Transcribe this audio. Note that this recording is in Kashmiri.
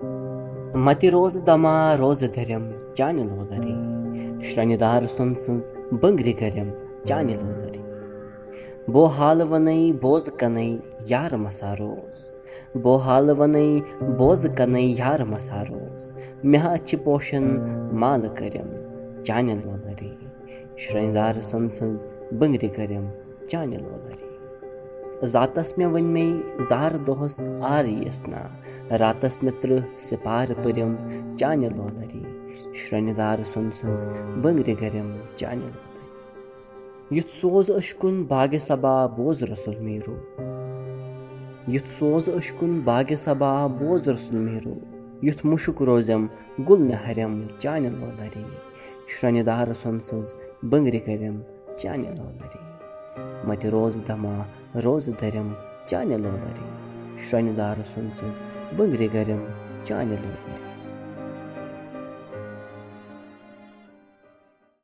مَتہِ روزٕ دَما روزٕ دٔرِم چانہِ لولَرے شرٛنہِ دار سُنٛد سٕنٛز بٔنٛگرِ کٔرِم چانہِ لولَرے بو حالہٕ وَنَے بوزٕ کَنَے یارٕ مَساروس بو حالہٕ وَنَے بوزٕ کَنَے یارٕ مَساروس مےٚ ہا چھِ پوشَن مالہٕ کٔرِم چانہِ لولَرے شرٛنہِ دار سُنٛد سٕنٛز بٔنٛگرِ کٔرِم چانہِ لولَرے زاتَس مےٚ ؤنۍ مے زارٕ دۄہَس آریٖیَس نا۔ راتَس مےٚ تٕرٛہ سِپارٕ پٔرِم چانہِ لولَرے شرٛنہِ دار سُنٛد سٕنٛز بٔنٛگرِ کٔرِم چانہِ لولَرے یُتھ سوز أشکُن باغِ صبا بوز رسول میٖروٗ۔ یُتھ سوز أشکُن باغِ صبا بوز رسول میٖروٗ۔ یُتھ مُشُک روزٮ۪م گُل نِہَرٮ۪م چانہِ لولَرے شرٛنہِ دار سُنٛد سٕنٛز بٔنٛگرِ کٔرِم چانہِ لولَرے مَتہِ روزٕ دَما روزٕ دٔرِم چانہِ لولَرے شرٛنہِ دار سُنٛد سٕنٛز بٔنٛگرِ کٔرِم چانہِ لولَرے